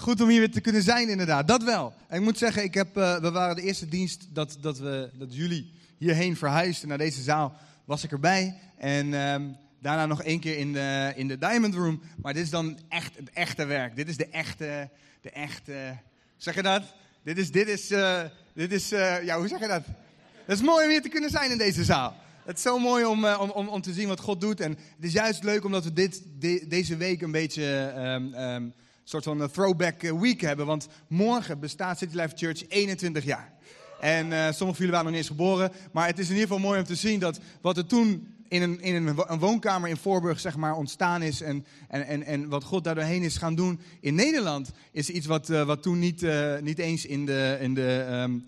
Goed om hier weer te kunnen zijn, inderdaad. Dat wel. En ik moet zeggen, ik heb, uh, we waren de eerste dienst dat, dat, we, dat jullie hierheen verhuisden naar deze zaal. Was ik erbij. En um, daarna nog één keer in de, in de Diamond Room. Maar dit is dan echt het echte werk. Dit is de echte, de echte. Zeg je dat? Dit is, dit is, uh, dit is, uh, ja, hoe zeg je dat? Het is mooi om hier te kunnen zijn in deze zaal. Het is zo mooi om, om, om, te zien wat God doet. En het is juist leuk omdat we dit, de, deze week een beetje um, um, soort van throwback week hebben. Want morgen bestaat City Life Church 21 jaar. En sommigen van jullie waren nog niet eens geboren. Maar het is in ieder geval mooi om te zien dat wat er toen in een, in een, woonkamer in Voorburg zeg maar, ontstaan is. En, en, en, en wat God daardoorheen is gaan doen in Nederland. Is iets wat, uh, wat toen niet, niet eens in de. In de um,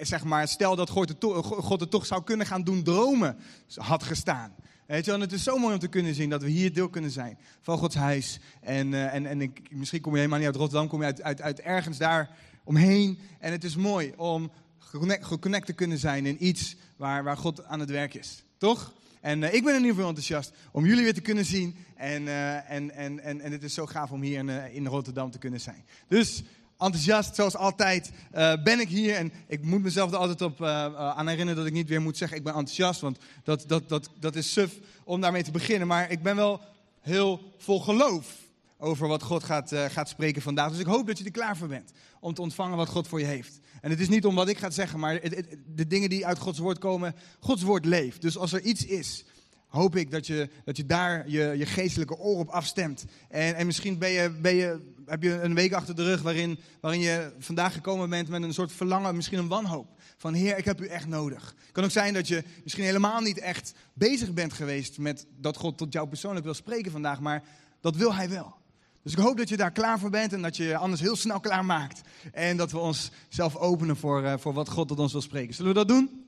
zeg maar, stel dat God het toch zou kunnen gaan doen dromen, had gestaan. Wel, het is zo mooi om te kunnen zien dat we hier deel kunnen zijn van Gods huis. En, uh, en, en ik, misschien kom je helemaal niet uit Rotterdam, kom je uit, uit, uit ergens daar omheen. En het is mooi om geconnect te kunnen zijn in iets waar, waar God aan het werk is. Toch? En uh, ik ben in ieder geval enthousiast om jullie weer te kunnen zien. En, uh, en, en, en, en het is zo gaaf om hier in, in Rotterdam te kunnen zijn. Dus enthousiast, zoals altijd, ben ik hier. En ik moet mezelf er altijd op aan herinneren dat ik niet weer moet zeggen ik ben enthousiast. Want dat, dat, dat, dat is suf om daarmee te beginnen. Maar ik ben wel heel vol geloof over wat God gaat, gaat spreken vandaag. Dus ik hoop dat je er klaar voor bent om te ontvangen wat God voor je heeft. En het is niet om wat ik ga zeggen, maar de dingen die uit Gods woord komen, Gods woord leeft. Dus als er iets is, hoop ik dat je, dat je daar je, je geestelijke oor op afstemt. En, en misschien ben je, ben je, heb je een week achter de rug waarin, waarin je vandaag gekomen bent met een soort verlangen, misschien een wanhoop. Van Heer, ik heb u echt nodig. Het kan ook zijn dat je misschien helemaal niet echt bezig bent geweest met dat God tot jou persoonlijk wil spreken vandaag, maar dat wil Hij wel. Dus ik hoop dat je daar klaar voor bent en dat je anders heel snel klaar maakt. En dat we ons zelf openen voor, uh, voor wat God tot ons wil spreken. Zullen we dat doen?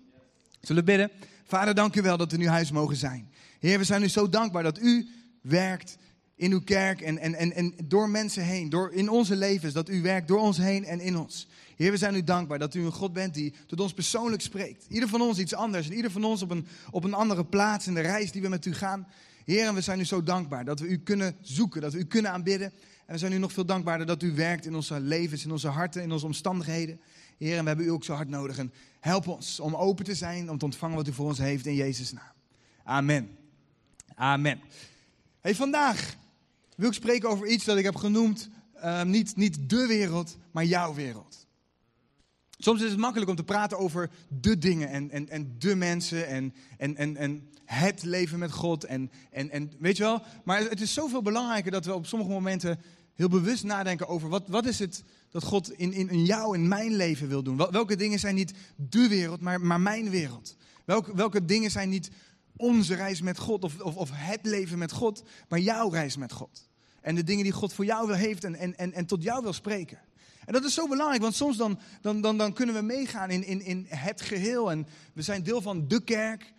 Zullen we bidden? Vader, dank u wel dat we nu huis mogen zijn. Heer, we zijn u zo dankbaar dat u werkt in uw kerk en, en, en, en door mensen heen, door in onze levens, dat u werkt door ons heen en in ons. Heer, we zijn u dankbaar dat u een God bent die tot ons persoonlijk spreekt. Ieder van ons iets anders en ieder van ons op een, op een andere plaats in de reis die we met u gaan. Heer, en we zijn u zo dankbaar dat we u kunnen zoeken, dat we u kunnen aanbidden. En we zijn u nog veel dankbaarder dat u werkt in onze levens, in onze harten, in onze omstandigheden. Heer, en we hebben u ook zo hard nodig. En help ons om open te zijn, om te ontvangen wat u voor ons heeft in Jezus' naam. Amen. Amen. Hey, vandaag wil ik spreken over iets dat ik heb genoemd, uh, niet, niet de wereld, maar jouw wereld. Soms is het makkelijk om te praten over de dingen en, en, en de mensen en, en, en, en het leven met God. En, en, en weet je wel, maar het is zoveel belangrijker dat we op sommige momenten heel bewust nadenken over wat, wat is het dat God in, in, in jou, in mijn leven wil doen. Welke dingen zijn niet de wereld, maar, maar mijn wereld. Welke, welke dingen zijn niet onze reis met God of, of, of het leven met God, maar jouw reis met God. En de dingen die God voor jou wil heeft en, en, en, en tot jou wil spreken. En dat is zo belangrijk, want soms dan, dan, dan, dan kunnen we meegaan in, in, in het geheel. En we zijn deel van de kerk.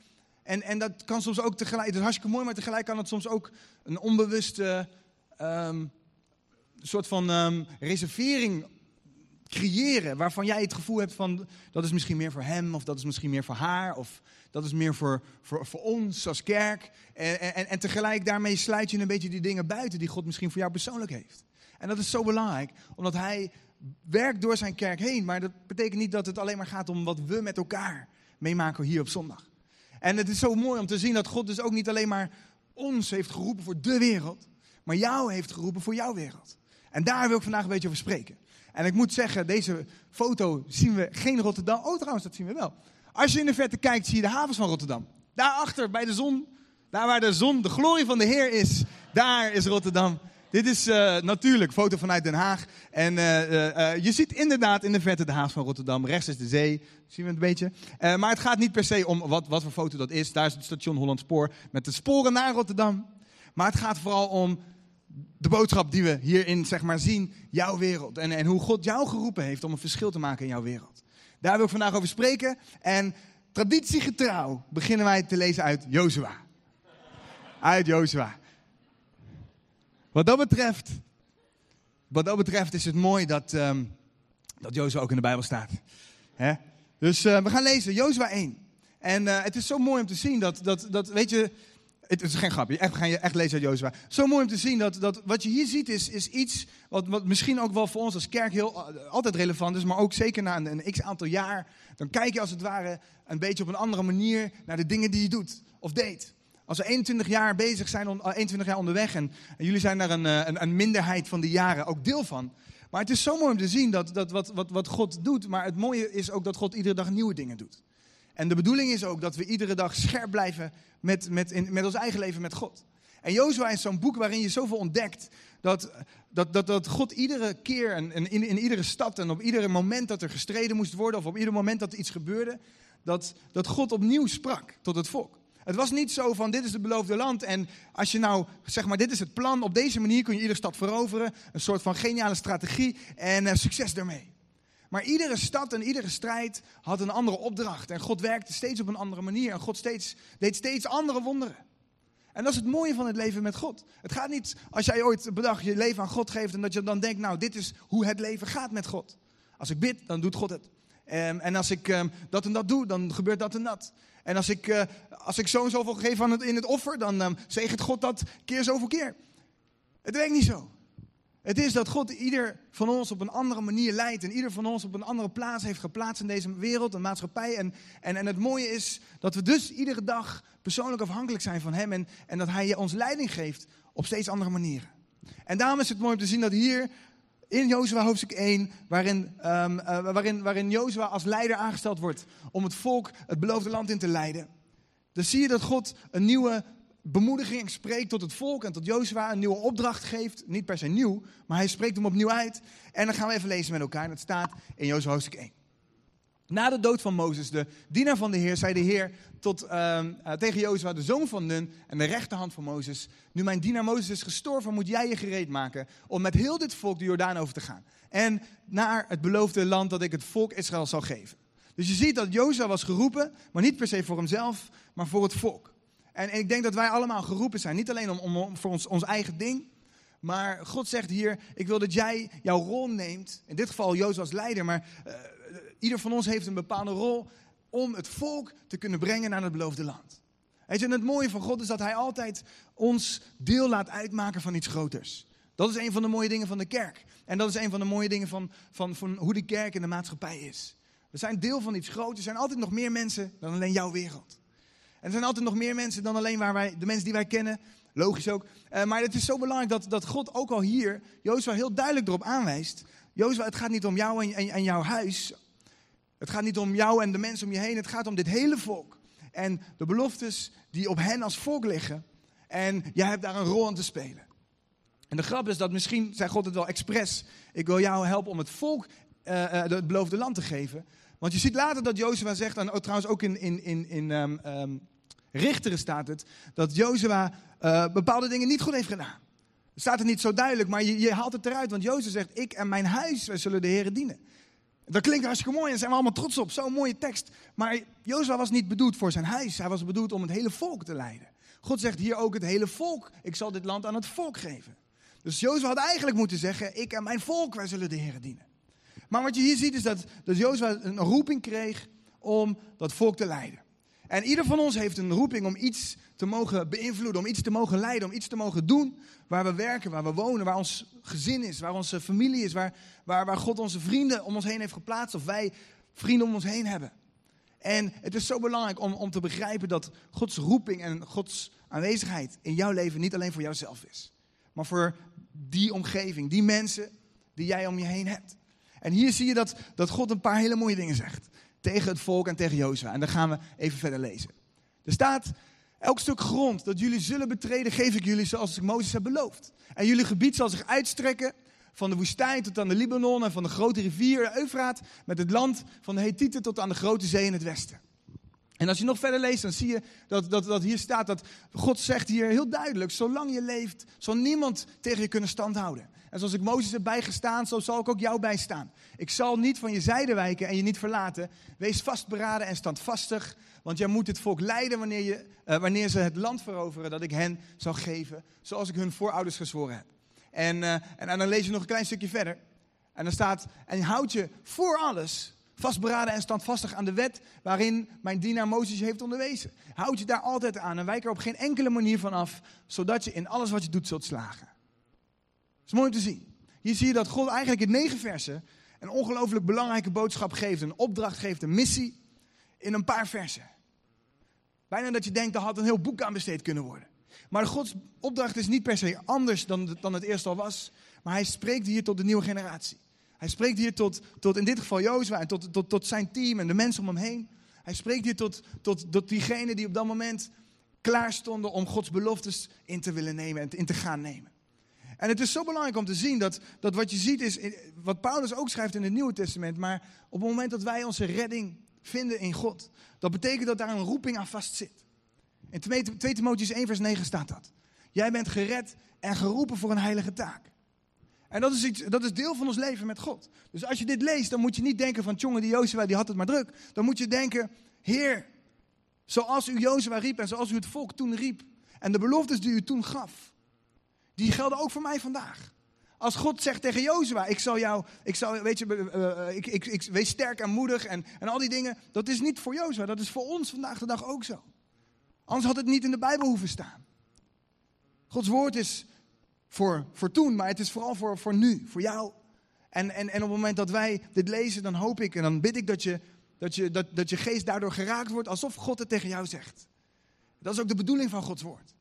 En, en dat kan soms ook tegelijk, het is hartstikke mooi, maar tegelijk kan het soms ook een onbewuste um, soort van um, reservering creëren. Waarvan jij het gevoel hebt van, dat is misschien meer voor hem, of dat is misschien meer voor haar, of dat is meer voor, voor, voor ons als kerk. En, en, en tegelijk daarmee sluit je een beetje die dingen buiten die God misschien voor jou persoonlijk heeft. En dat is zo belangrijk, omdat hij werkt door zijn kerk heen. Maar dat betekent niet dat het alleen maar gaat om wat we met elkaar meemaken hier op zondag. En het is zo mooi om te zien dat God dus ook niet alleen maar ons heeft geroepen voor de wereld, maar jou heeft geroepen voor jouw wereld. En daar wil ik vandaag een beetje over spreken. En ik moet zeggen, deze foto zien we geen Rotterdam. Oh, trouwens, dat zien we wel. Als je in de verte kijkt, zie je de havens van Rotterdam. Daarachter, bij de zon, daar waar de zon, de glorie van de Heer is, daar is Rotterdam. Dit is uh, natuurlijk foto vanuit Den Haag. En uh, uh, je ziet inderdaad in de verte de haven van Rotterdam. Rechts is de zee. Zien we het een beetje. maar het gaat niet per se om wat, wat voor foto dat is. Daar is het station Holland Spoor met de sporen naar Rotterdam. Maar het gaat vooral om de boodschap die we hierin zeg maar, zien. Jouw wereld. En, en hoe God jou geroepen heeft om een verschil te maken in jouw wereld. Daar wil ik vandaag over spreken. En traditiegetrouw beginnen wij te lezen uit Jozua. Uit Jozua. Wat dat betreft, wat dat betreft is het mooi dat, um, dat Jozua ook in de Bijbel staat. Hè? Dus uh, we gaan lezen, Jozua 1. En uh, het is zo mooi om te zien dat, dat, dat weet je, Het is geen grapje, echt, ga je echt lezen uit Jozua. Zo mooi om te zien dat, dat wat je hier ziet is, is iets wat, wat misschien ook wel voor ons als kerk heel, altijd relevant is, maar ook zeker na een, een x aantal jaar. Dan kijk je als het ware een beetje op een andere manier naar de dingen die je doet of deed. Als we 21 jaar bezig zijn, 21 jaar onderweg en, jullie zijn daar een, eh, een, een, minderheid van die jaren ook deel van. Maar het is zo mooi om te zien dat, dat wat, wat, wat God doet, maar het mooie is ook dat God iedere dag nieuwe dingen doet. En de bedoeling is ook dat we iedere dag scherp blijven met, met, in, met ons eigen leven met God. En Jozua is zo'n boek waarin je zoveel ontdekt dat, dat, dat, dat God iedere keer en, in, in iedere stad en op ieder moment dat er gestreden moest worden of op ieder moment dat er iets gebeurde, dat, dat God opnieuw sprak tot het volk. Het was niet zo van dit is het beloofde land en als je nou zeg maar dit is het plan, op deze manier kun je iedere stad veroveren, een soort van geniale strategie en uh, succes daarmee. Maar iedere stad en iedere strijd had een andere opdracht. En God werkte steeds op een andere manier. En God steeds, deed steeds andere wonderen. En dat is het mooie van het leven met God. Het gaat niet als jij ooit bedacht je leven aan God geeft en dat je dan denkt, nou, dit is hoe het leven gaat met God. Als ik bid, dan doet God het. Um, en als ik um, dat en dat doe, dan gebeurt dat en dat. En als ik, uh, als ik zo en zoveel geef aan het, in het offer, dan um, zegent God dat keer zoveel keer. Het werkt niet zo. Het is dat God ieder van ons op een andere manier leidt. En ieder van ons op een andere plaats heeft geplaatst in deze wereld en maatschappij. En, en, en het mooie is dat we dus iedere dag persoonlijk afhankelijk zijn van Hem. En, en dat Hij ons leiding geeft op steeds andere manieren. En daarom is het mooi om te zien dat hier in Jozua hoofdstuk 1, waarin, um, waarin, waarin Jozua als leider aangesteld wordt om het volk het beloofde land in te leiden. Dan zie je dat God een nieuwe bemoediging spreekt tot het volk en tot Jozua een nieuwe opdracht geeft. Niet per se nieuw, maar hij spreekt hem opnieuw uit. En dan gaan we even lezen met elkaar. Het staat in Jozua hoofdstuk 1. Na de dood van Mozes, de dienaar van de Heer, zei de Heer tot, uh, tegen Jozua, de zoon van Nun en de rechterhand van Mozes. Nu mijn dienaar Mozes is gestorven, moet jij je gereed maken om met heel dit volk de Jordaan over te gaan. En naar het beloofde land dat ik het volk Israël zal geven. Dus je ziet dat Jozua was geroepen, maar niet per se voor hemzelf, maar voor het volk. En, ik denk dat wij allemaal geroepen zijn. Niet alleen om, om, voor ons, ons eigen ding. Maar God zegt hier, ik wil dat jij jouw rol neemt. In dit geval Jozef als leider. Maar uh, ieder van ons heeft een bepaalde rol om het volk te kunnen brengen naar het beloofde land. Weet je, en het mooie van God is dat hij altijd ons deel laat uitmaken van iets groters. Dat is een van de mooie dingen van de kerk. En dat is een van de mooie dingen van, van, van hoe de kerk in de maatschappij is. We zijn deel van iets groots. Er zijn altijd nog meer mensen dan alleen jouw wereld er zijn altijd nog meer mensen dan alleen waar wij, de mensen die wij kennen. Logisch ook. Uh, maar het is zo belangrijk dat, dat God ook al hier Jozua heel duidelijk erop aanwijst. Jozua, het gaat niet om jou en, en, en jouw huis. Het gaat niet om jou en de mensen om je heen. Het gaat om dit hele volk. En de beloftes die op hen als volk liggen. En jij hebt daar een rol aan te spelen. En de grap is dat misschien, zei God het wel expres, ik wil jou helpen om het volk uh, het beloofde land te geven. Want je ziet later dat Jozua zegt, en trouwens ook in, in, in, in um, um, Richteren staat het, dat Jozua uh, bepaalde dingen niet goed heeft gedaan. Het staat er niet zo duidelijk, maar je, je haalt het eruit. Want Jozef zegt, ik en mijn huis, wij zullen de Heer dienen. Dat klinkt hartstikke mooi en zijn we allemaal trots op. Zo'n mooie tekst. Maar Jozef was niet bedoeld voor zijn huis. Hij was bedoeld om het hele volk te leiden. God zegt hier ook het hele volk. Ik zal dit land aan het volk geven. Dus Jozef had eigenlijk moeten zeggen, ik en mijn volk, wij zullen de Heer dienen. Maar wat je hier ziet is dat, dat Jozef een roeping kreeg om dat volk te leiden. En ieder van ons heeft een roeping om iets te mogen beïnvloeden, om iets te mogen leiden, om iets te mogen doen waar we werken, waar we wonen, waar ons gezin is, waar onze familie is, waar, waar, waar God onze vrienden om ons heen heeft geplaatst of wij vrienden om ons heen hebben. En het is zo belangrijk om, om te begrijpen dat Gods roeping en Gods aanwezigheid in jouw leven niet alleen voor jouzelf is, maar voor die omgeving, die mensen die jij om je heen hebt. En hier zie je dat, dat God een paar hele mooie dingen zegt tegen het volk en tegen Jozua. En dan gaan we even verder lezen. Er staat, elk stuk grond dat jullie zullen betreden, geef ik jullie zoals ik Mozes heb beloofd. En jullie gebied zal zich uitstrekken van de woestijn tot aan de Libanon en van de grote rivier de Eufraat, met het land van de Hethieten tot aan de grote zee in het westen. En als je nog verder leest, dan zie je dat, dat, dat hier staat dat God zegt hier heel duidelijk, zolang je leeft, zal niemand tegen je kunnen standhouden. En zoals ik Mozes heb bijgestaan, zo zal ik ook jou bijstaan. Ik zal niet van je zijde wijken en je niet verlaten. Wees vastberaden en standvastig, want jij moet het volk leiden wanneer, je, uh, wanneer ze het land veroveren dat ik hen zal geven, zoals ik hun voorouders gezworen heb. En, uh, en, en dan lees je nog een klein stukje verder. En dan staat, en houd je voor alles Vastberaden en standvastig aan de wet waarin mijn dienaar Mozes je heeft onderwezen. Houd je daar altijd aan en wijk er op geen enkele manier van af, zodat je in alles wat je doet zult slagen. Is mooi om te zien. Hier zie je dat God eigenlijk in negen versen een ongelooflijk belangrijke boodschap geeft, een opdracht geeft, een missie in een paar versen. Bijna dat je denkt, daar had een heel boek aan besteed kunnen worden. Maar Gods opdracht is niet per se anders dan, dan het eerst al was. Maar hij spreekt hier tot de nieuwe generatie. Hij spreekt hier tot, tot in dit geval Jozua en tot, tot, tot zijn team en de mensen om hem heen. Hij spreekt hier tot, tot, tot diegenen die op dat moment klaar stonden om Gods beloftes in te willen nemen en in te gaan nemen. En het is zo belangrijk om te zien dat, dat wat je ziet is, wat Paulus ook schrijft in het Nieuwe Testament, maar op het moment dat wij onze redding vinden in God, dat betekent dat daar een roeping aan vast zit. In 2, 2 Timotheüs 1 vers 9 staat dat. Jij bent gered en geroepen voor een heilige taak. En dat is, iets, dat is deel van ons leven met God. Dus als je dit leest, dan moet je niet denken van, jongen, die Jozua, die had het maar druk. Dan moet je denken, Heer, zoals u Jozua riep en zoals u het volk toen riep. En de beloftes die u toen gaf, die gelden ook voor mij vandaag. Als God zegt tegen Jozua, ik zal jou, ik zal, weet je, uh, ik, ik, ik, wees sterk en moedig en, en al die dingen. Dat is niet voor Jozua, dat is voor ons vandaag de dag ook zo. Anders had het niet in de Bijbel hoeven staan. Gods woord is voor, voor toen, maar het is vooral voor, voor nu, voor jou. En, en, en op het moment dat wij dit lezen, dan hoop ik en dan bid ik dat je, dat, je, dat, dat je geest daardoor geraakt wordt alsof God het tegen jou zegt. Dat is ook de bedoeling van Gods woord.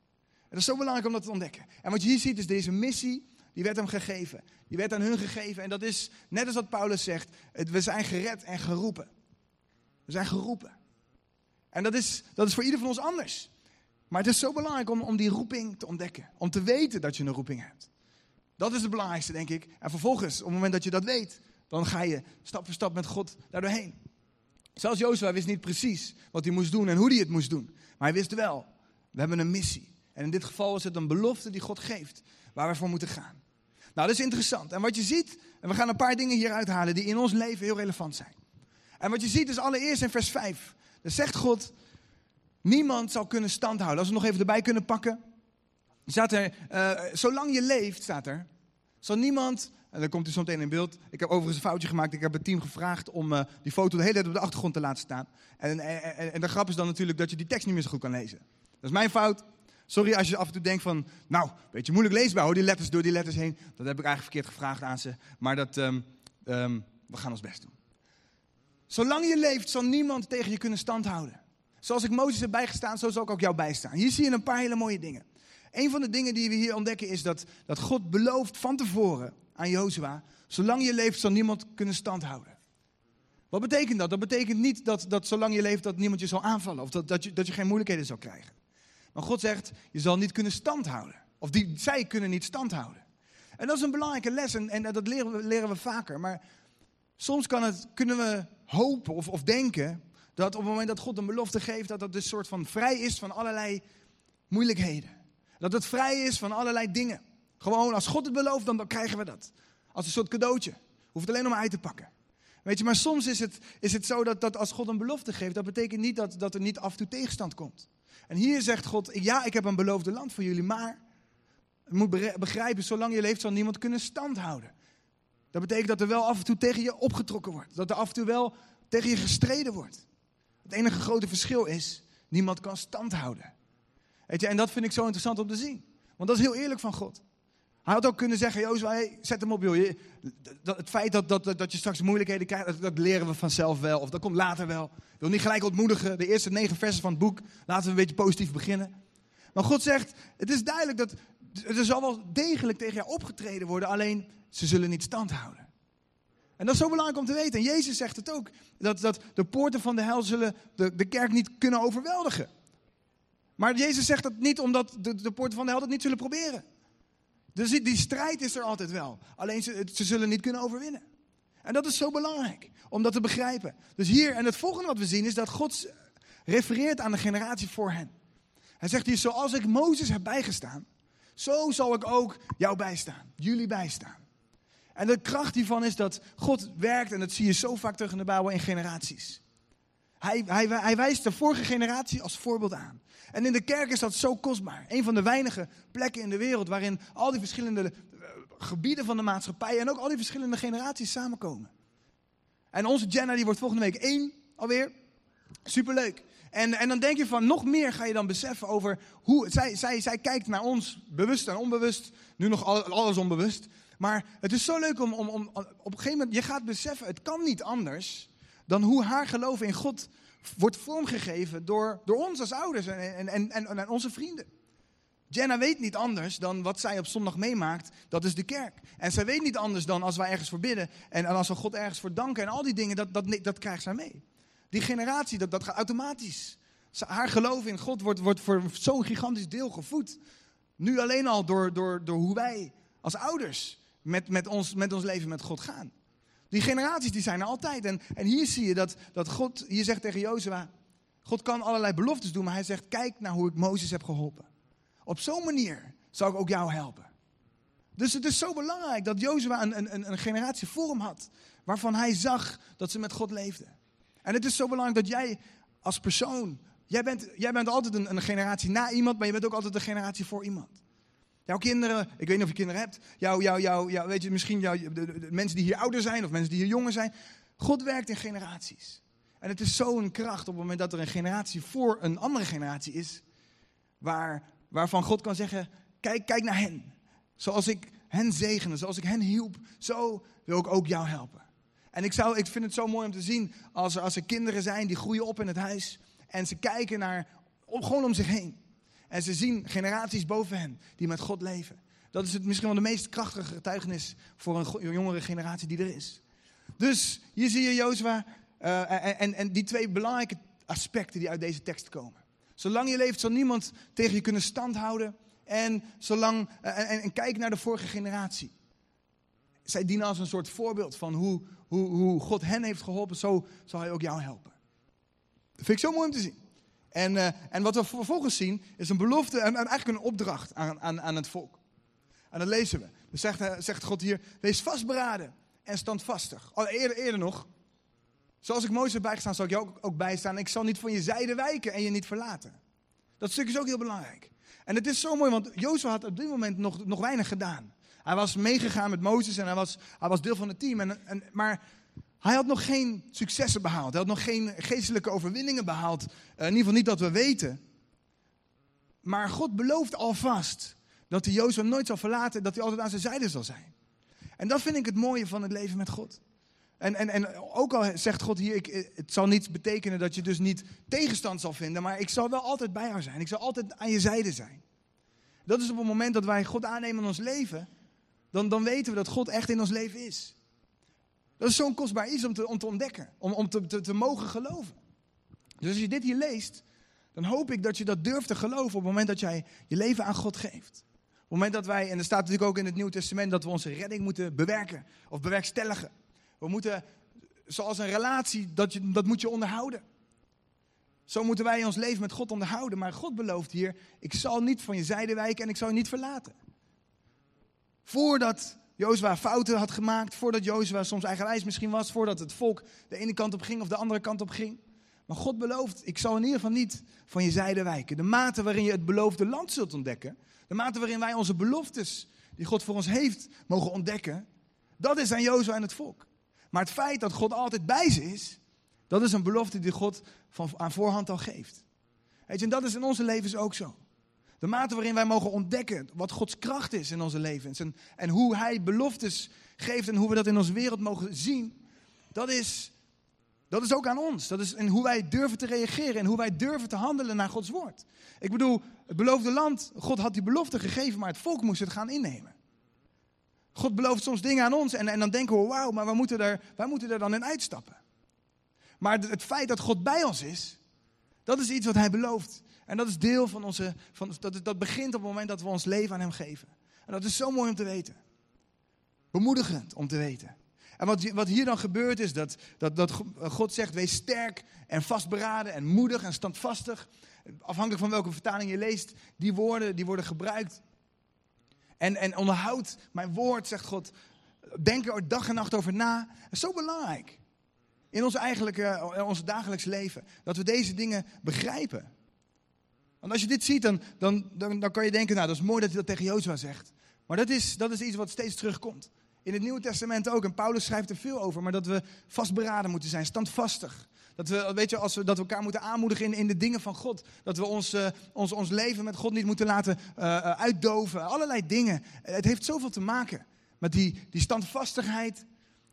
Dat is zo belangrijk om dat te ontdekken. En wat je hier ziet is deze missie, die werd hem gegeven. Die werd aan hun gegeven. En dat is, net als wat Paulus zegt, we zijn gered en geroepen. We zijn geroepen. En dat is, dat is voor ieder van ons anders. Maar het is zo belangrijk om, om die roeping te ontdekken. Om te weten dat je een roeping hebt. Dat is het belangrijkste, denk ik. En vervolgens, op het moment dat je dat weet, dan ga je stap voor stap met God daardoorheen. Zelfs Jozua wist niet precies wat hij moest doen en hoe hij het moest doen. Maar hij wist wel, we hebben een missie. En in dit geval is het een belofte die God geeft, waar we voor moeten gaan. Nou, dat is interessant. En wat je ziet, en we gaan een paar dingen hier uithalen die in ons leven heel relevant zijn. En wat je ziet is allereerst in vers 5. Dan zegt God, Niemand zal kunnen standhouden. Als we nog even erbij kunnen pakken. Staat er, uh, zolang je leeft, staat er, zal niemand, en dan komt u zo meteen in beeld. Ik heb overigens een foutje gemaakt. Ik heb het team gevraagd om uh, die foto de hele tijd op de achtergrond te laten staan. En, en, en de grap is dan natuurlijk dat je die tekst niet meer zo goed kan lezen. Dat is mijn fout. Sorry als je af en toe denkt van, nou, beetje moeilijk leesbaar hoor, die letters door die letters heen. Dat heb ik eigenlijk verkeerd gevraagd aan ze. Maar dat, um, um, we gaan ons best doen. Zolang je leeft zal niemand tegen je kunnen standhouden. Zoals ik Mozes heb bijgestaan, zo zal ik ook jou bijstaan. Hier zie je een paar hele mooie dingen. Een van de dingen die we hier ontdekken is dat, dat God belooft van tevoren aan Jozua, zolang je leeft zal niemand kunnen standhouden. Wat betekent dat? Dat betekent niet dat, dat zolang je leeft dat niemand je zal aanvallen of dat, dat, je, dat je geen moeilijkheden zal krijgen. Maar God zegt, je zal niet kunnen standhouden. Of die, zij kunnen niet standhouden. En dat is een belangrijke les en, dat leren we, leren we vaker. Maar soms kan het, kunnen we hopen of, of denken dat op het moment dat God een belofte geeft, dat dat dus soort van vrij is van allerlei moeilijkheden. Dat het vrij is van allerlei dingen. Gewoon, als God het belooft, dan, krijgen we dat. Als een soort cadeautje. Hoeft alleen om uit te pakken. Weet je, maar soms is het, is het zo dat, dat als God een belofte geeft, dat betekent niet dat, dat er niet af en toe tegenstand komt. En hier zegt God, ja, ik heb een beloofde land voor jullie, maar je moet begrijpen, zolang je leeft zal niemand kunnen standhouden. Dat betekent dat er wel af en toe tegen je opgetrokken wordt. Dat er af en toe wel tegen je gestreden wordt. Het enige grote verschil is, niemand kan stand houden. Weet je, en dat vind ik zo interessant om te zien. Want dat is heel eerlijk van God. Hij had ook kunnen zeggen, Jozua, hey, zet hem op joh. het feit dat, dat, dat je straks moeilijkheden krijgt, dat, leren we vanzelf wel. Of dat komt later wel. Ik wil niet gelijk ontmoedigen. De eerste negen versen van het boek, laten we een beetje positief beginnen. Maar God zegt, het is duidelijk dat er zal wel degelijk tegen jou opgetreden worden. Alleen, ze zullen niet stand houden. En dat is zo belangrijk om te weten. En Jezus zegt het ook. Dat, dat de poorten van de hel zullen de, de kerk niet kunnen overweldigen. Maar Jezus zegt dat niet omdat de, de poorten van de hel dat niet zullen proberen. Dus die, strijd is er altijd wel. Alleen ze, ze zullen niet kunnen overwinnen. En dat is zo belangrijk om dat te begrijpen. Dus hier, en het volgende wat we zien is dat God refereert aan de generatie voor hen. Hij zegt hier, zoals ik Mozes heb bijgestaan, zo zal ik ook jou bijstaan, jullie bijstaan. En de kracht hiervan is dat God werkt, en dat zie je zo vaak terug in de Bijbel, in generaties. Hij, hij, hij wijst de vorige generatie als voorbeeld aan. En in de kerk is dat zo kostbaar. Een van de weinige plekken in de wereld waarin al die verschillende eh, gebieden van de maatschappij en ook al die verschillende generaties samenkomen. En onze Jenna die wordt volgende week één alweer. Superleuk. En, en dan denk je van nog meer ga je dan beseffen over hoe. Zij, zij, zij kijkt naar ons, bewust en onbewust. Nu nog alles onbewust. Maar het is zo leuk om, om, om op een gegeven moment. Je gaat beseffen, het kan niet anders dan hoe haar geloof in God wordt vormgegeven door, door ons als ouders en, en, en, en, onze vrienden. Jenna weet niet anders dan wat zij op zondag meemaakt, dat is de kerk. En zij weet niet anders dan als wij ergens voor bidden en, als we God ergens voor danken en al die dingen, dat, dat, dat krijgt zij mee. Die generatie, dat, dat gaat automatisch. Haar geloof in God wordt, wordt voor zo'n gigantisch deel gevoed. Nu alleen al door, door, door hoe wij als ouders met, met, ons, met ons leven met God gaan. Die generaties die zijn er altijd. En, en hier zie je dat, dat God, hier zegt tegen Jozua, God kan allerlei beloftes doen, maar hij zegt, kijk naar hoe ik Mozes heb geholpen. Op zo'n manier zal ik ook jou helpen. Dus het is zo belangrijk dat Jozua een, een, een generatie voor hem had, waarvan hij zag dat ze met God leefden. En het is zo belangrijk dat jij als persoon, jij bent, jij bent altijd een, een generatie na iemand, maar je bent ook altijd een generatie voor iemand. Jouw kinderen, ik weet niet of je kinderen hebt, jouw, jouw, jouw, weet je, misschien jouw, de, de, mensen die hier ouder zijn of mensen die hier jonger zijn. God werkt in generaties. En het is zo'n kracht op het moment dat er een generatie voor een andere generatie is, waar, waarvan God kan zeggen, kijk, kijk naar hen. Zoals ik hen zegende, zoals ik hen hielp, zo wil ik ook jou helpen. En ik, zou, ik vind het zo mooi om te zien als er, als er kinderen zijn die groeien op in het huis en ze kijken naar, gewoon om zich heen. En ze zien generaties boven hen die met God leven. Dat is het misschien wel de meest krachtige getuigenis voor een jongere generatie die er is. Dus hier zie je Jozua uh, en, en die twee belangrijke aspecten die uit deze tekst komen. Zolang je leeft zal niemand tegen je kunnen standhouden. En, zolang, uh, en, en, kijk naar de vorige generatie. Zij dienen als een soort voorbeeld van hoe, hoe, hoe God hen heeft geholpen. Zo zal hij ook jou helpen. Dat vind ik zo mooi om te zien. En, uh, en wat we vervolgens zien is een belofte en, eigenlijk een opdracht aan, aan, aan het volk. En dat lezen we. Dan zegt, uh, zegt God hier, wees vastberaden en standvastig. Al eerder, nog, zoals ik Mozes bijgestaan, zal ik jou ook, ook bijstaan. Ik zal niet van je zijde wijken en je niet verlaten. Dat stuk is ook heel belangrijk. En het is zo mooi, want Jozef had op dit moment nog, nog weinig gedaan. Hij was meegegaan met Mozes en hij was, hij was deel van het team. En, en, maar hij had nog geen successen behaald. Hij had nog geen geestelijke overwinningen behaald. Uh, in ieder geval niet dat we weten. Maar God belooft alvast dat hij Jozef nooit zal verlaten. Dat hij altijd aan zijn zijde zal zijn. En dat vind ik het mooie van het leven met God. En, en, en ook al zegt God hier, ik, het zal niet betekenen dat je dus niet tegenstand zal vinden. Maar ik zal wel altijd bij jou zijn. Ik zal altijd aan je zijde zijn. Dat is op het moment dat wij God aannemen in ons leven. Dan, dan weten we dat God echt in ons leven is. Dat is zo'n kostbaar iets om te, ontdekken, om, om te, te, mogen geloven. Dus als je dit hier leest, dan hoop ik dat je dat durft te geloven op het moment dat jij je leven aan God geeft. Op het moment dat wij, en er staat natuurlijk ook in het Nieuwe Testament, dat we onze redding moeten bewerken of bewerkstelligen. We moeten, zoals een relatie, dat, je, dat moet je onderhouden. Zo moeten wij ons leven met God onderhouden. Maar God belooft hier, ik zal niet van je zijde wijken en ik zal je niet verlaten. Voordat Jozua fouten had gemaakt, voordat Jozua soms eigenwijs misschien was, voordat het volk de ene kant op ging of de andere kant op ging. Maar God belooft, ik zal in ieder geval niet van je zijde wijken. De mate waarin je het beloofde land zult ontdekken, de mate waarin wij onze beloftes die God voor ons heeft mogen ontdekken, dat is aan Jozua en het volk. Maar het feit dat God altijd bij ze is, dat is een belofte die God van, aan voorhand al geeft. Weet je, en dat is in onze levens ook zo. De mate waarin wij mogen ontdekken wat Gods kracht is in onze levens. En, en hoe Hij beloftes geeft en hoe we dat in onze wereld mogen zien. Dat is, dat is ook aan ons. Dat is in hoe wij durven te reageren en hoe wij durven te handelen naar Gods woord. Ik bedoel, het beloofde land, God had die belofte gegeven, maar het volk moest het gaan innemen. God belooft soms dingen aan ons en, en dan denken we, wauw, maar wij moeten, er, wij moeten er dan in uitstappen. Maar het feit dat God bij ons is, dat is iets wat Hij belooft. En dat is deel van onze, van, dat, dat begint op het moment dat we ons leven aan Hem geven. En dat is zo mooi om te weten. Bemoedigend om te weten. En wat, wat hier dan gebeurt is dat, dat, dat God zegt, wees sterk en vastberaden en moedig en standvastig. Afhankelijk van welke vertaling je leest, die woorden die worden gebruikt. En, en onderhoud mijn woord, zegt God. Denk er dag en nacht over na. Dat is zo belangrijk. In ons, eigenlijke, in ons dagelijks leven. Dat we deze dingen begrijpen. Want als je dit ziet, dan, dan, dan, dan kan je denken, nou dat is mooi dat hij dat tegen Jozua zegt. Maar dat is, dat is iets wat steeds terugkomt. In het Nieuwe Testament ook. En Paulus schrijft er veel over. Maar dat we vastberaden moeten zijn, standvastig. Dat we, weet je, als we, dat we elkaar moeten aanmoedigen in, in de dingen van God. Dat we ons, uh, ons, ons leven met God niet moeten laten uh, uitdoven. Allerlei dingen. Het heeft zoveel te maken met die, die standvastigheid.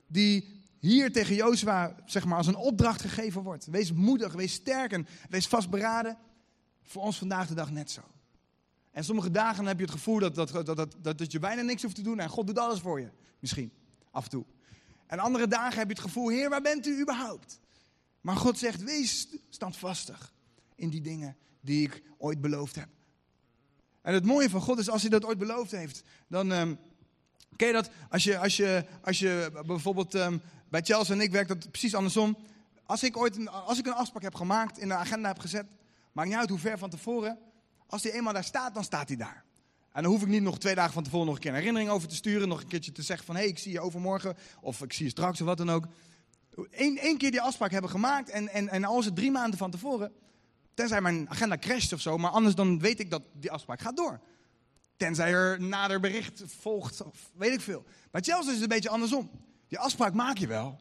Die hier tegen Jozua zeg maar, als een opdracht gegeven wordt. Wees moedig, wees sterk en wees vastberaden. Voor ons vandaag de dag net zo. En sommige dagen heb je het gevoel dat, dat, dat, dat, dat, je bijna niks hoeft te doen en God doet alles voor je. Misschien, af en toe. En andere dagen heb je het gevoel, Heer, waar bent u überhaupt? Maar God zegt, wees standvastig in die dingen die ik ooit beloofd heb. En het mooie van God is, als hij dat ooit beloofd heeft, dan... Um, je dat? Als je, als je, als je bijvoorbeeld um, bij Chelsea en ik werkt dat precies andersom. Als ik ooit een, als ik een afspraak heb gemaakt, in de agenda heb gezet, maakt niet uit hoe ver van tevoren. Als die eenmaal daar staat, dan staat hij daar. En dan hoef ik niet nog twee dagen van tevoren nog een keer een herinnering over te sturen. Nog een keertje te zeggen van, hé, hey, ik zie je overmorgen. Of ik zie je straks of wat dan ook. Eén keer die afspraak hebben gemaakt en, en, en al is het drie maanden van tevoren. Tenzij mijn agenda crasht of zo, maar anders dan weet ik dat die afspraak gaat door. Tenzij er nader bericht volgt, of weet ik veel. Bij Chelsea is het een beetje andersom. Die afspraak maak je wel.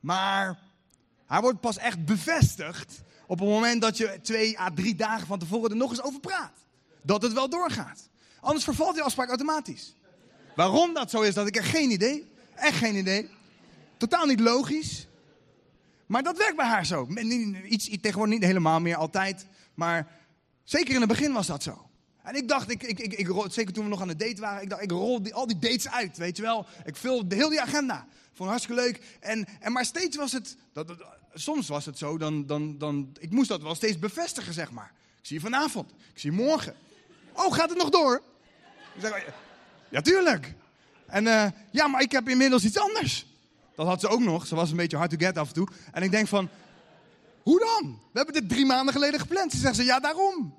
Maar hij wordt pas echt bevestigd op het moment dat je twee à drie dagen van tevoren er nog eens over praat. Dat het wel doorgaat. Anders vervalt die afspraak automatisch. Waarom dat zo is, dat ik er geen idee. Echt geen idee. Totaal niet logisch. Maar dat werkt bij haar zo. Iets, tegenwoordig niet helemaal meer altijd. Maar zeker in het begin was dat zo. En ik dacht, ik, ik, ik, ik, zeker toen we nog aan het date waren, ik dacht, ik rol al die dates uit, weet je wel. Ik vul de hele die agenda. Vond hartstikke leuk. En, en maar steeds was het, dat, soms was het zo, dan, dan, dan, ik moest dat wel steeds bevestigen, zeg maar. Ik zie je vanavond, ik zie je morgen. Oh, gaat het nog door? Ik zeg, ja, tuurlijk. En uh, ja, maar ik heb inmiddels iets anders. Dat had ze ook nog. Ze was een beetje hard to get af en toe. En ik denk van, hoe dan? We hebben dit drie maanden geleden gepland. Ze zegt ze, ja, daarom.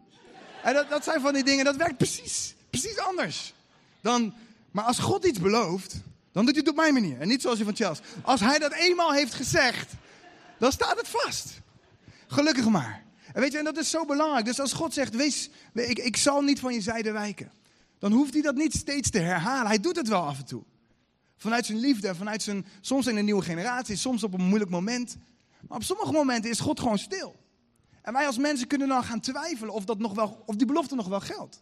En dat, dat zijn van die dingen, dat werkt precies, precies anders. Dan, maar als God iets belooft, dan doet hij het op mijn manier. En niet zoals je van Chelsea. Als hij dat eenmaal heeft gezegd, dan staat het vast. Gelukkig maar. En weet je, en dat is zo belangrijk. Dus als God zegt, wees, ik, ik zal niet van je zijde wijken. Dan hoeft hij dat niet steeds te herhalen. Hij doet het wel af en toe. Vanuit zijn liefde, vanuit zijn, soms in een nieuwe generatie, soms op een moeilijk moment. Maar op sommige momenten is God gewoon stil. En wij als mensen kunnen dan gaan twijfelen of, dat nog wel, of die belofte nog wel geldt.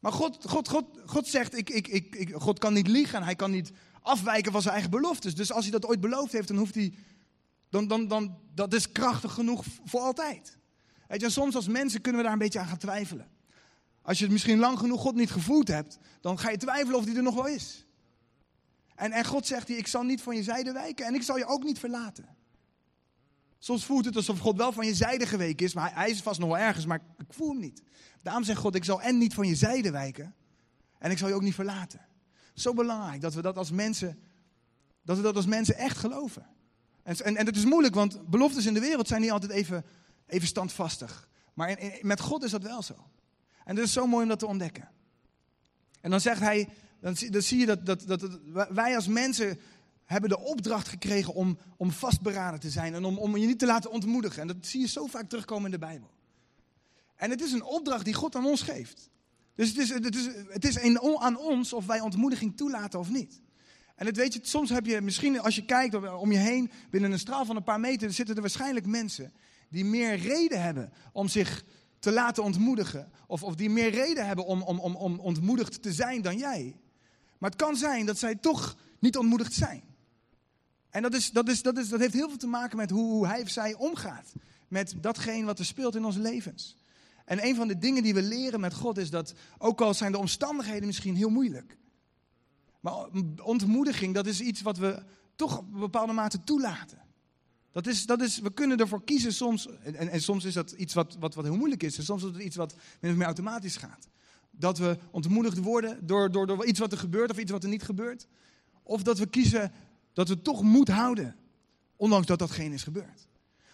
Maar God, God, God, God zegt, ik, ik, ik, God kan niet liegen, hij kan niet afwijken van zijn eigen beloftes. Dus als hij dat ooit beloofd heeft, dan hoeft hij, dan, dan, dan, dat is krachtig genoeg voor altijd. Weet je, soms als mensen kunnen we daar een beetje aan gaan twijfelen. Als je het misschien lang genoeg God niet gevoeld hebt, dan ga je twijfelen of die er nog wel is. En, en God zegt, ik zal niet van je zijde wijken en ik zal je ook niet verlaten. Soms voelt het alsof God wel van je zijde geweken is, maar hij is vast nog wel ergens, maar ik voel hem niet. Daarom zegt God, ik zal en niet van je zijde wijken en ik zal je ook niet verlaten. Zo belangrijk dat we dat als mensen, dat we dat als mensen echt geloven. En, en, en het is moeilijk, want beloftes in de wereld zijn niet altijd even, even standvastig. Maar met God is dat wel zo. En het is zo mooi om dat te ontdekken. En dan zegt hij, dan, dan zie je dat, dat, dat wij als mensen hebben de opdracht gekregen om, om vastberaden te zijn en om, om je niet te laten ontmoedigen. En dat zie je zo vaak terugkomen in de Bijbel. En het is een opdracht die God aan ons geeft. Dus het is, het is, het is aan ons of wij ontmoediging toelaten of niet. En het weet je, soms heb je misschien, als je kijkt om je heen, binnen een straal van een paar meter, zitten er waarschijnlijk mensen die meer reden hebben om zich te laten ontmoedigen. Of, of die meer reden hebben om, om, om, om ontmoedigd te zijn dan jij. Maar het kan zijn dat zij toch niet ontmoedigd zijn. En dat, is, dat, is, dat, is, dat heeft heel veel te maken met hoe, hoe hij of zij omgaat. Met datgene wat er speelt in onze levens. En een van de dingen die we leren met God is dat, ook al zijn de omstandigheden misschien heel moeilijk. Maar ontmoediging, dat is iets wat we toch op bepaalde mate toelaten. Dat is, dat is, we kunnen ervoor kiezen soms, en, en soms is dat iets wat, wat, wat heel moeilijk is. En soms is het iets wat min of meer automatisch gaat. Dat we ontmoedigd worden door, door, door iets wat er gebeurt of iets wat er niet gebeurt. Of dat we kiezen dat we toch moed houden, ondanks dat datgene is gebeurd.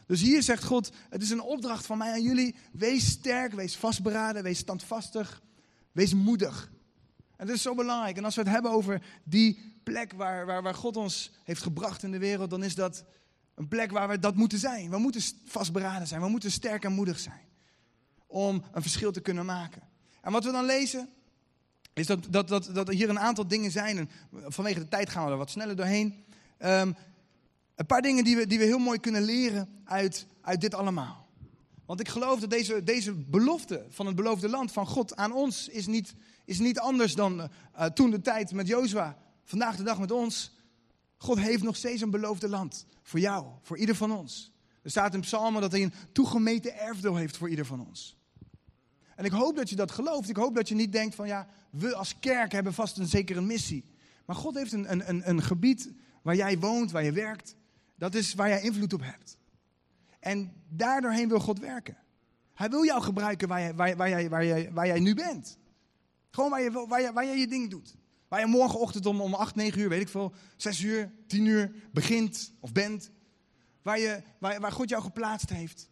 Dus hier zegt God, het is een opdracht van mij aan jullie. Wees sterk, wees vastberaden, wees standvastig, wees moedig. En dat is zo belangrijk. En als we het hebben over die plek waar, waar, waar God ons heeft gebracht in de wereld, dan is dat een plek waar we dat moeten zijn. We moeten vastberaden zijn, we moeten sterk en moedig zijn. Om een verschil te kunnen maken. En wat we dan lezen is dat, dat, dat, dat er hier een aantal dingen zijn. En vanwege de tijd gaan we er wat sneller doorheen. Ehm, een paar dingen die we, die we heel mooi kunnen leren uit, uit dit allemaal. Want ik geloof dat deze, deze belofte van het beloofde land van God aan ons is niet, is niet anders dan uh, toen de tijd met Jozua. Vandaag de dag met ons. God heeft nog steeds een beloofde land. Voor jou, voor ieder van ons. Er staat in Psalmen dat hij een toegemeten erfdeel heeft voor ieder van ons. En ik hoop dat je dat gelooft. Ik hoop dat je niet denkt van ja, we als kerk hebben vast een zekere missie. Maar God heeft een, een, een, een gebied waar jij woont, waar je werkt. Dat is waar jij invloed op hebt. En daardoorheen wil God werken. Hij wil jou gebruiken waar, waar, waar, jij, waar, jij, waar jij nu bent. Gewoon waar je, waar, je, waar je je ding doet. Waar je morgenochtend om, om 8, 9 uur, weet ik veel, 6 uur, 10 uur begint of bent. Waar, je, waar, waar God jou geplaatst heeft.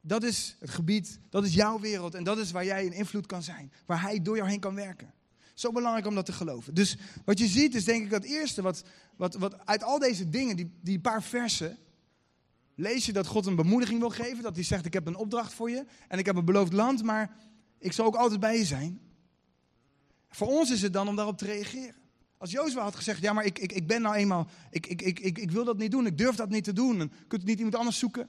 Dat is het gebied, dat is jouw wereld en dat is waar jij een invloed kan zijn. Waar Hij door jou heen kan werken. Zo belangrijk om dat te geloven. Dus wat je ziet is denk ik het eerste wat, wat, wat uit al deze dingen, die, die paar versen, lees je dat God een bemoediging wil geven. Dat hij zegt, ik heb een opdracht voor je en ik heb een beloofd land, maar ik zal ook altijd bij je zijn. Voor ons is het dan om daarop te reageren. Als Jozua had gezegd, ja maar ik, ik, ik ben nou eenmaal, ik, ik, ik, ik, ik wil dat niet doen, ik durf dat niet te doen. En kunt u niet iemand anders zoeken?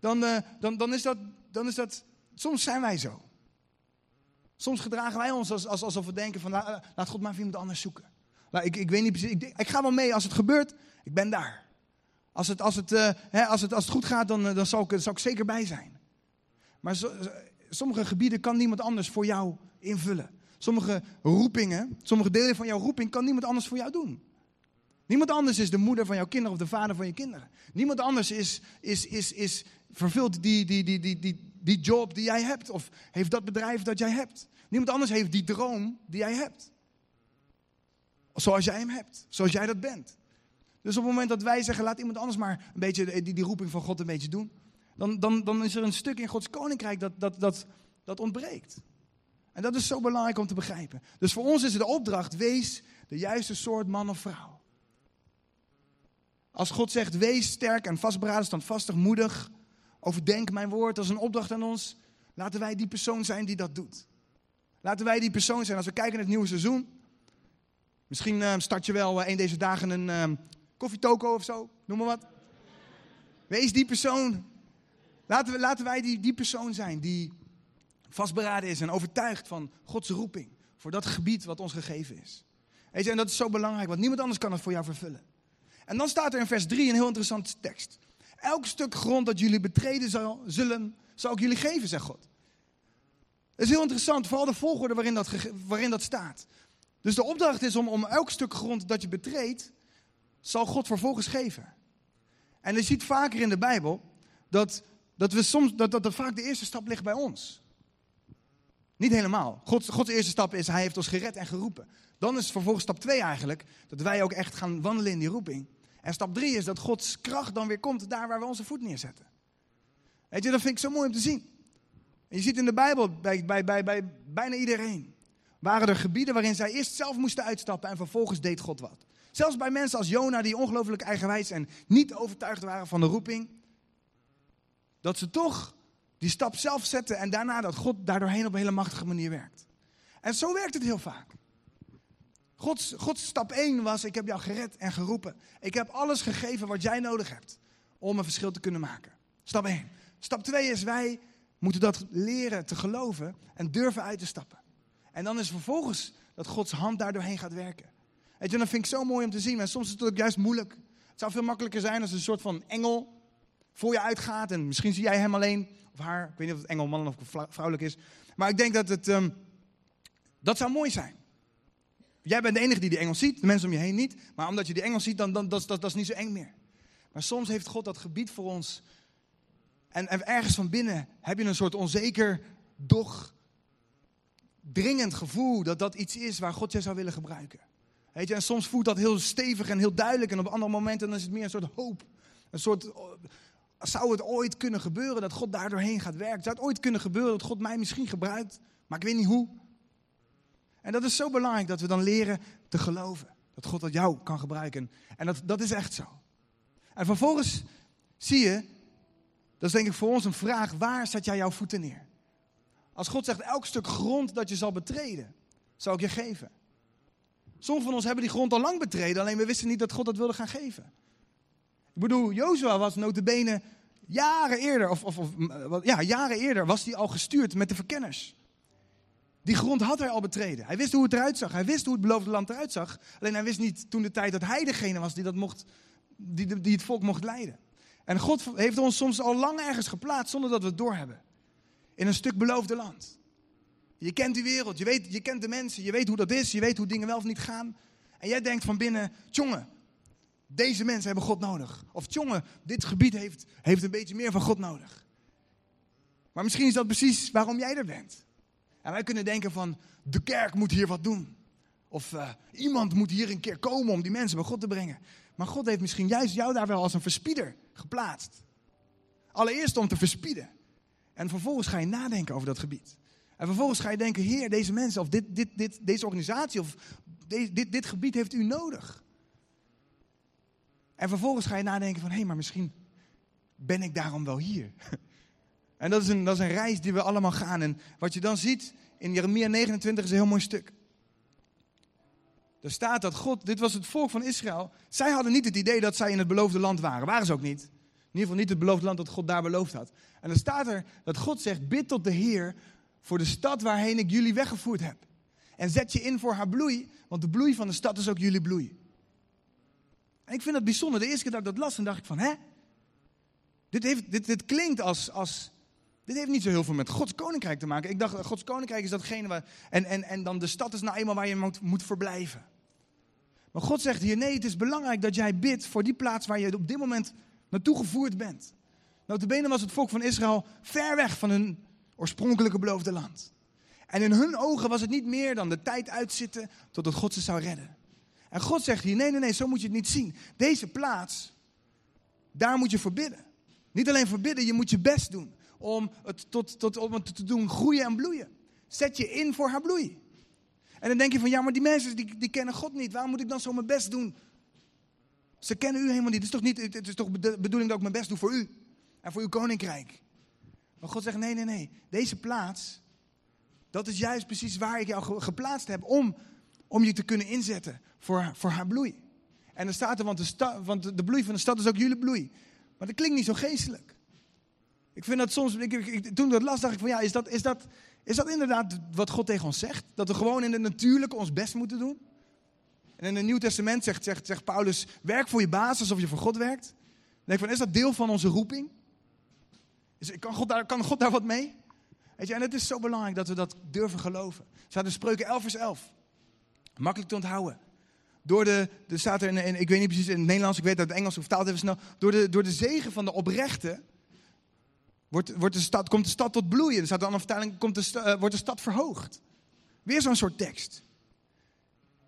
Dan, uh, dan, dan, is dat, dan is dat, soms zijn wij zo. Soms gedragen wij ons als, als, alsof we denken van laat, God maar iemand anders zoeken. Ik, ik weet niet ik, ik, ga wel mee als het gebeurt, ik ben daar. Als het, als het, uh, hè, als het, als het goed gaat, dan, eh, dan zal, ik, zal ik zeker bij zijn. Maar sommige gebieden kan niemand anders voor jou invullen. Sommige roepingen, sommige delen van jouw roeping kan niemand anders voor jou doen. Niemand anders is de moeder van jouw kinderen of de vader van je kinderen. Niemand anders is, is, is, is vervult die, die, die, die, die, die job die jij hebt. Of heeft dat bedrijf dat jij hebt. Niemand anders heeft die droom die jij hebt. Zoals jij hem hebt. Zoals jij dat bent. Dus op het moment dat wij zeggen, laat iemand anders maar een beetje die, die roeping van God een beetje doen. Dan, dan, dan is er een stuk in Gods koninkrijk dat, dat, dat, dat ontbreekt. En dat is zo belangrijk om te begrijpen. Dus voor ons is de opdracht, wees de juiste soort man of vrouw. Als God zegt, wees sterk en vastberaden, standvastig, moedig. Overdenk mijn woord als een opdracht aan ons. Laten wij die persoon zijn die dat doet. Laten wij die persoon zijn als we kijken naar het nieuwe seizoen. Misschien uh, start je wel uh, een deze dagen een uh, koffietoko of zo, noem maar wat. Wees die persoon. Laten, we, laten wij die, die persoon zijn die vastberaden is en overtuigd van Gods roeping. Voor dat gebied wat ons gegeven is. En dat is zo belangrijk, want niemand anders kan het voor jou vervullen. En dan staat er in vers 3 een heel interessante tekst. Elk stuk grond dat jullie betreden zal, zullen, zal ik jullie geven, zegt God. Dat is heel interessant, vooral de volgorde waarin dat, waarin dat staat. Dus de opdracht is om, om elk stuk grond dat je betreedt, zal God vervolgens geven. En je ziet vaker in de Bijbel dat, dat, we soms, dat, dat vaak de eerste stap ligt bij ons. Niet helemaal. Gods, Gods eerste stap is, hij heeft ons gered en geroepen. Dan is vervolgens stap 2 eigenlijk, dat wij ook echt gaan wandelen in die roeping. En stap 3 is dat Gods kracht dan weer komt daar waar we onze voet neerzetten. Weet je, dat vind ik zo mooi om te zien. En je ziet in de Bijbel, bij, bij, bij, bij bijna iedereen, waren er gebieden waarin zij eerst zelf moesten uitstappen en vervolgens deed God wat. Zelfs bij mensen als Jona, die ongelooflijk eigenwijs en niet overtuigd waren van de roeping, dat ze toch die stap zelf zetten en daarna dat God daardoorheen op een hele machtige manier werkt. En zo werkt het heel vaak. Gods, Gods stap 1 was, ik heb jou gered en geroepen. Ik heb alles gegeven wat jij nodig hebt om een verschil te kunnen maken. Stap 1. Stap 2 is, wij moeten dat leren te geloven en durven uit te stappen. En dan is vervolgens dat Gods hand daar doorheen gaat werken. Weet je, dat vind ik zo mooi om te zien. En soms is het ook juist moeilijk. Het zou veel makkelijker zijn als een soort van engel voor je uitgaat. En misschien zie jij hem alleen, haar. Ik weet niet of het engel man of vrouwelijk is. Maar ik denk dat het, um, dat zou mooi zijn. Jij bent de enige die die engel ziet, de mensen om je heen niet. Maar omdat je die engel ziet, dan, dan dat, dat, is niet zo eng meer. Maar soms heeft God dat gebied voor ons. En, en ergens van binnen heb je een soort onzeker, doch dringend gevoel dat dat iets is waar God je zou willen gebruiken. Weet je, en soms voelt dat heel stevig en heel duidelijk. En op andere momenten dan is het meer een soort hoop. Een soort, zou het ooit kunnen gebeuren dat God daar doorheen gaat werken? Zou het ooit kunnen gebeuren dat God mij misschien gebruikt? Maar ik weet niet hoe. En dat is zo belangrijk dat we dan leren te geloven. Dat God dat jou kan gebruiken. En dat, dat is echt zo. En vervolgens zie je, dat is denk ik voor ons een vraag, waar zet jij jouw voeten neer? Als God zegt, elk stuk grond dat je zal betreden, zal ik je geven. Sommigen van ons hebben die grond al lang betreden, alleen we wisten niet dat God dat wilde gaan geven. Ik bedoel, Jozua was notabene jaren eerder, of, of, of ja, jaren eerder was hij al gestuurd met de verkenners. Die grond had hij al betreden. Hij wist hoe het eruit zag. Hij wist hoe het beloofde land eruit zag. Alleen hij wist niet toen de tijd dat hij degene was die, dat mocht, die, die het volk mocht leiden. En God heeft ons soms al lang ergens geplaatst zonder dat we het doorhebben. In een stuk beloofde land. Je kent die wereld, je, weet, je kent de mensen, je weet hoe dat is, je weet hoe dingen wel of niet gaan. En jij denkt van binnen, jongen, deze mensen hebben God nodig. Of jongen, dit gebied heeft, heeft een beetje meer van God nodig. Maar misschien is dat precies waarom jij er bent. En wij kunnen denken van, de kerk moet hier wat doen. Of uh, iemand moet hier een keer komen om die mensen bij God te brengen. Maar God heeft misschien juist jou daar wel als een verspieder geplaatst. Allereerst om te verspieden. En vervolgens ga je nadenken over dat gebied. En vervolgens ga je denken, heer, deze mensen of dit, dit, dit, deze organisatie of dit, dit, dit gebied heeft u nodig. En vervolgens ga je nadenken van, hé, hey, maar misschien ben ik daarom wel hier. En dat is, een, dat is een reis die we allemaal gaan. En wat je dan ziet in Jeremia 29 is een heel mooi stuk. Er staat dat God, dit was het volk van Israël. Zij hadden niet het idee dat zij in het beloofde land waren. Waren ze ook niet. In ieder geval niet het beloofde land dat God daar beloofd had. En dan staat er dat God zegt, bid tot de Heer voor de stad waarheen ik jullie weggevoerd heb. En zet je in voor haar bloei, want de bloei van de stad is ook jullie bloei. En ik vind dat bijzonder. De eerste keer dat ik dat las, dan dacht ik van, hè? Dit, heeft, dit, klinkt als, als, dit heeft niet zo heel veel met Gods koninkrijk te maken. Ik dacht, Gods koninkrijk is datgene waar. En, en, en dan de stad is nou eenmaal waar je moet, moet verblijven. Maar God zegt hier: nee, het is belangrijk dat jij bidt voor die plaats waar je op dit moment naartoe gevoerd bent. Notabene was het volk van Israël ver weg van hun oorspronkelijke beloofde land. En in hun ogen was het niet meer dan de tijd uitzitten totdat God ze zou redden. En God zegt hier: nee, nee, nee, zo moet je het niet zien. Deze plaats, daar moet je voor bidden. Niet alleen voor bidden, je moet je best doen om het, tot, tot, om te doen groeien en bloeien. Zet je in voor haar bloei. En dan denk je van, ja, maar die mensen die, die kennen God niet. Waarom moet ik dan zo mijn best doen? Ze kennen u helemaal niet. Het is toch, niet, het is toch de bedoeling dat ik mijn best doe voor u. En voor uw koninkrijk. Maar God zegt, nee, nee, nee. Deze plaats, dat is juist precies waar ik jou geplaatst heb. Om, om je te kunnen inzetten voor, voor haar bloei. En dan staat er, want de, sta, want de bloei van de stad is ook jullie bloei. Maar dat klinkt niet zo geestelijk. Ik vind dat soms, ik, ik, toen dat las, dacht ik van ja, is dat, is, dat, is dat inderdaad wat God tegen ons zegt? Dat we gewoon in het natuurlijke ons best moeten doen? En in het Nieuw Testament zegt, zegt, zegt Paulus, werk voor je baas alsof je voor God werkt. Dan denk ik van, is dat deel van onze roeping? Is, kan, God daar, kan God daar wat mee? Weet je, en het is zo belangrijk dat we dat durven geloven. Staat in Spreuken 11 vers 11. Makkelijk te onthouden. Door de, er staat er ik weet niet precies in het Nederlands, ik weet dat het Engels vertaald even snel. Door de, door de zegen van de oprechte wordt, wordt de stad, komt de stad tot bloeien. Er staat dan een vertaling, komt de, uh, wordt de stad verhoogd. Weer zo'n soort tekst.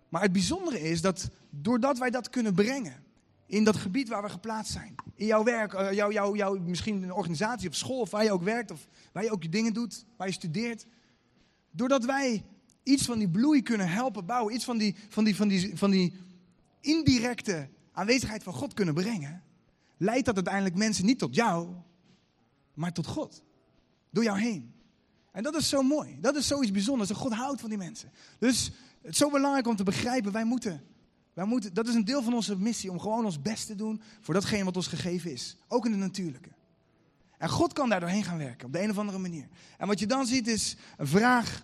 Maar het bijzondere is dat doordat wij dat kunnen brengen in dat gebied waar we geplaatst zijn, in jouw werk, uh, jou, jou, jou, misschien een organisatie of school of waar je ook werkt of waar je ook je dingen doet, waar je studeert, doordat wij iets van die bloei kunnen helpen bouwen, iets van die, van die, van die, van die indirecte aanwezigheid van God kunnen brengen, leidt dat uiteindelijk mensen niet tot jou, maar tot God. Door jou heen. En dat is zo mooi. Dat is zoiets bijzonders. God houdt van die mensen. Dus het is zo belangrijk om te begrijpen, wij moeten, wij moeten, dat is een deel van onze missie, om gewoon ons best te doen voor datgene wat ons gegeven is. Ook in het natuurlijke. En God kan daar doorheen gaan werken, op de een of andere manier. En wat je dan ziet is een vraag,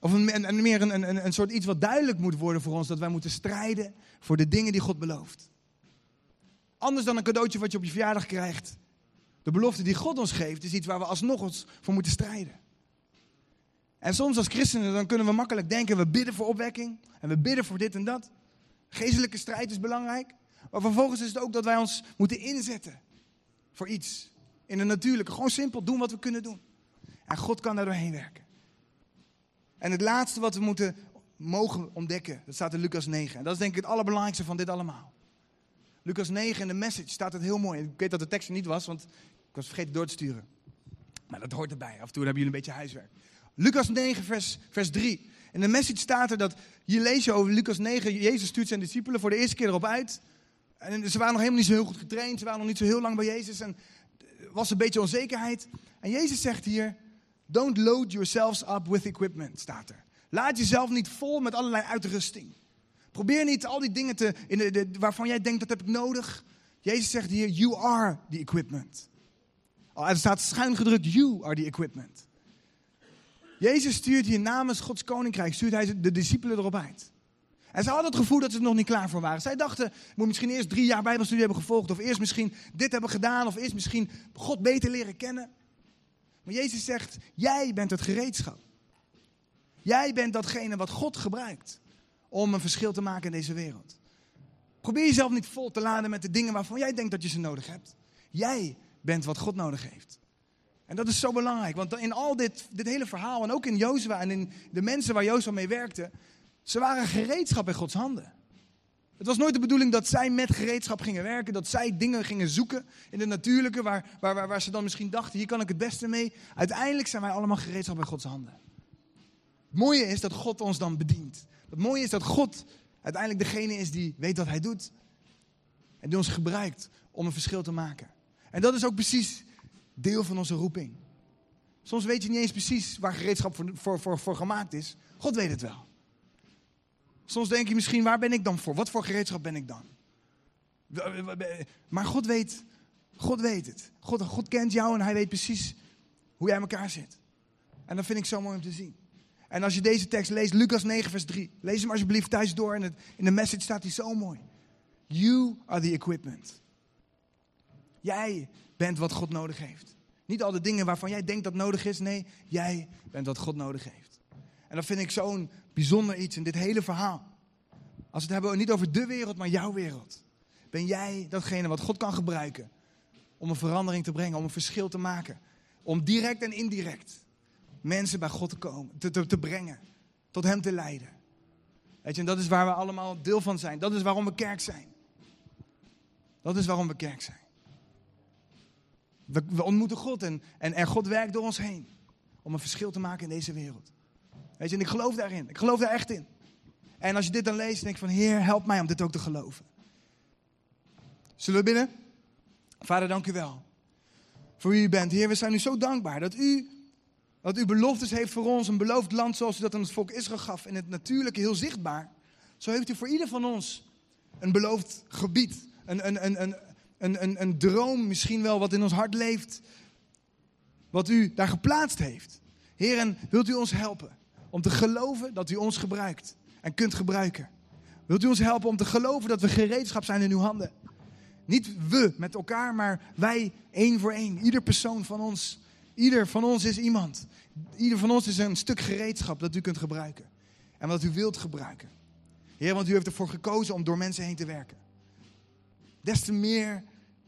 of een, een meer een, een, een soort iets wat duidelijk moet worden voor ons, dat wij moeten strijden voor de dingen die God belooft. Anders dan een cadeautje wat je op je verjaardag krijgt. De belofte die God ons geeft is iets waar we alsnog voor moeten strijden. En soms als christenen dan kunnen we makkelijk denken, we bidden voor opwekking en we bidden voor dit en dat. Geestelijke strijd is belangrijk. Maar vervolgens is het ook dat wij ons moeten inzetten voor iets. In de natuurlijke, gewoon simpel doen wat we kunnen doen. En God kan daar doorheen werken. En het laatste wat we moeten mogen ontdekken, dat staat in Lucas 9. En dat is denk ik het allerbelangrijkste van dit allemaal. Lucas 9 in de message staat het heel mooi. Ik weet dat de tekst er niet was, want ik was vergeten door te sturen. Maar dat hoort erbij. Af en toe hebben jullie een beetje huiswerk. Lucas 9, vers, vers 3. In de message staat er dat, hier lees je over Lucas 9, Jezus stuurt zijn discipelen voor de eerste keer erop uit. En ze waren nog helemaal niet zo heel goed getraind, ze waren nog niet zo heel lang bij Jezus en er was een beetje onzekerheid. En Jezus zegt hier, don't load yourselves up with equipment, staat er. Laat jezelf niet vol met allerlei uitrusting. Probeer niet al die dingen te, in de, waarvan jij denkt dat heb ik nodig. Jezus zegt hier, you are the equipment. Er staat schuin gedrukt, you are the equipment. Jezus stuurt hier namens Gods koninkrijk, stuurt hij de discipelen erop uit. En ze hadden het gevoel dat ze er nog niet klaar voor waren. Zij dachten, ik moet misschien eerst drie jaar bijbelstudie hebben gevolgd. Of eerst misschien dit hebben gedaan. Of eerst misschien God beter leren kennen. Maar Jezus zegt, jij bent het gereedschap. Jij bent datgene wat God gebruikt om een verschil te maken in deze wereld. Probeer jezelf niet vol te laden met de dingen waarvan jij denkt dat je ze nodig hebt. Jij bent wat God nodig heeft. En dat is zo belangrijk, want in al dit, dit hele verhaal en ook in Jozua en in de mensen waar Jozua mee werkte, ze waren gereedschap in Gods handen. Het was nooit de bedoeling dat zij met gereedschap gingen werken, dat zij dingen gingen zoeken in het natuurlijke, waar, waar, waar, ze dan misschien dachten, hier kan ik het beste mee. Uiteindelijk zijn wij allemaal gereedschap in Gods handen. Het mooie is dat God ons dan bedient. Het mooie is dat God uiteindelijk degene is die weet wat hij doet. En die ons gebruikt om een verschil te maken. En dat is ook precies deel van onze roeping. Soms weet je niet eens precies waar gereedschap voor, voor, voor gemaakt is. God weet het wel. Soms denk je misschien, waar ben ik dan voor? Wat voor gereedschap ben ik dan? Maar God weet, God weet het. God, God kent jou en hij weet precies hoe jij in elkaar zit. En dat vind ik zo mooi om te zien. En als je deze tekst leest, Lucas 9, vers 3. Lees hem alsjeblieft thuis door. In, het, in de message staat hij zo mooi. You are the equipment. Jij bent wat God nodig heeft. Niet al de dingen waarvan jij denkt dat nodig is. Nee, jij bent wat God nodig heeft. En dat vind ik zo'n bijzonder iets in dit hele verhaal. Als we het hebben niet over de wereld, maar jouw wereld. Ben jij datgene wat God kan gebruiken om een verandering te brengen, om een verschil te maken. Om direct en indirect mensen bij God te, komen, te, te, brengen. Tot Hem te leiden. Weet je, en dat is waar we allemaal deel van zijn. Dat is waarom we kerk zijn. Dat is waarom we kerk zijn. We, ontmoeten God en, en er God werkt door ons heen. Om een verschil te maken in deze wereld. Weet je, en ik geloof daarin. Ik geloof daar echt in. En als je dit dan leest, denk ik van, Heer, help mij om dit ook te geloven. Zullen we binnen? Vader, dank u wel. Voor wie u bent. Heer, we zijn u zo dankbaar dat u, dat u beloftes heeft voor ons. Een beloofd land zoals u dat aan het volk Israël gaf. In het natuurlijke heel zichtbaar. Zo heeft u voor ieder van ons een beloofd gebied. Een, een, een, een, een, een, een droom misschien wel wat in ons hart leeft. Wat u daar geplaatst heeft. Heer, en wilt u ons helpen om te geloven dat u ons gebruikt en kunt gebruiken? Wilt u ons helpen om te geloven dat we gereedschap zijn in uw handen? Niet we met elkaar, maar wij één voor één. Ieder persoon van ons. Ieder van ons is iemand. Ieder van ons is een stuk gereedschap dat u kunt gebruiken. En wat u wilt gebruiken. Heer, want u heeft ervoor gekozen om door mensen heen te werken. Des te meer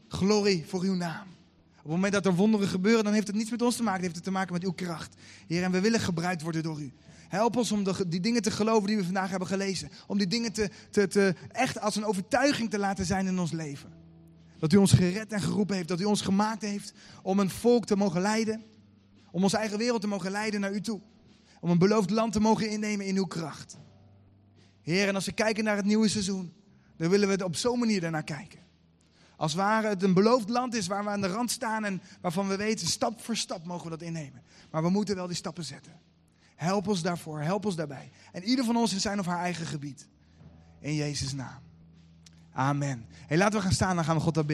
glorie voor uw naam. Op het moment dat er wonderen gebeuren, dan heeft het niets met ons te maken. Het heeft het te maken met uw kracht. Heer, en we willen gebruikt worden door u. Help ons om de, die dingen te geloven die we vandaag hebben gelezen. Om die dingen te, te, echt als een overtuiging te laten zijn in ons leven. Dat u ons gered en geroepen heeft. Dat u ons gemaakt heeft om een volk te mogen leiden. Om onze eigen wereld te mogen leiden naar u toe. Om een beloofd land te mogen innemen in uw kracht. Heer, en als we kijken naar het nieuwe seizoen, dan willen we het op zo'n manier daarnaar kijken. Als ware het een beloofd land is waar we aan de rand staan en waarvan we weten, stap voor stap mogen we dat innemen. Maar we moeten wel die stappen zetten. Help ons daarvoor, help ons daarbij. En ieder van ons in zijn of haar eigen gebied. In Jezus' naam. Amen. Hey, laten we gaan staan, dan gaan we God bidden.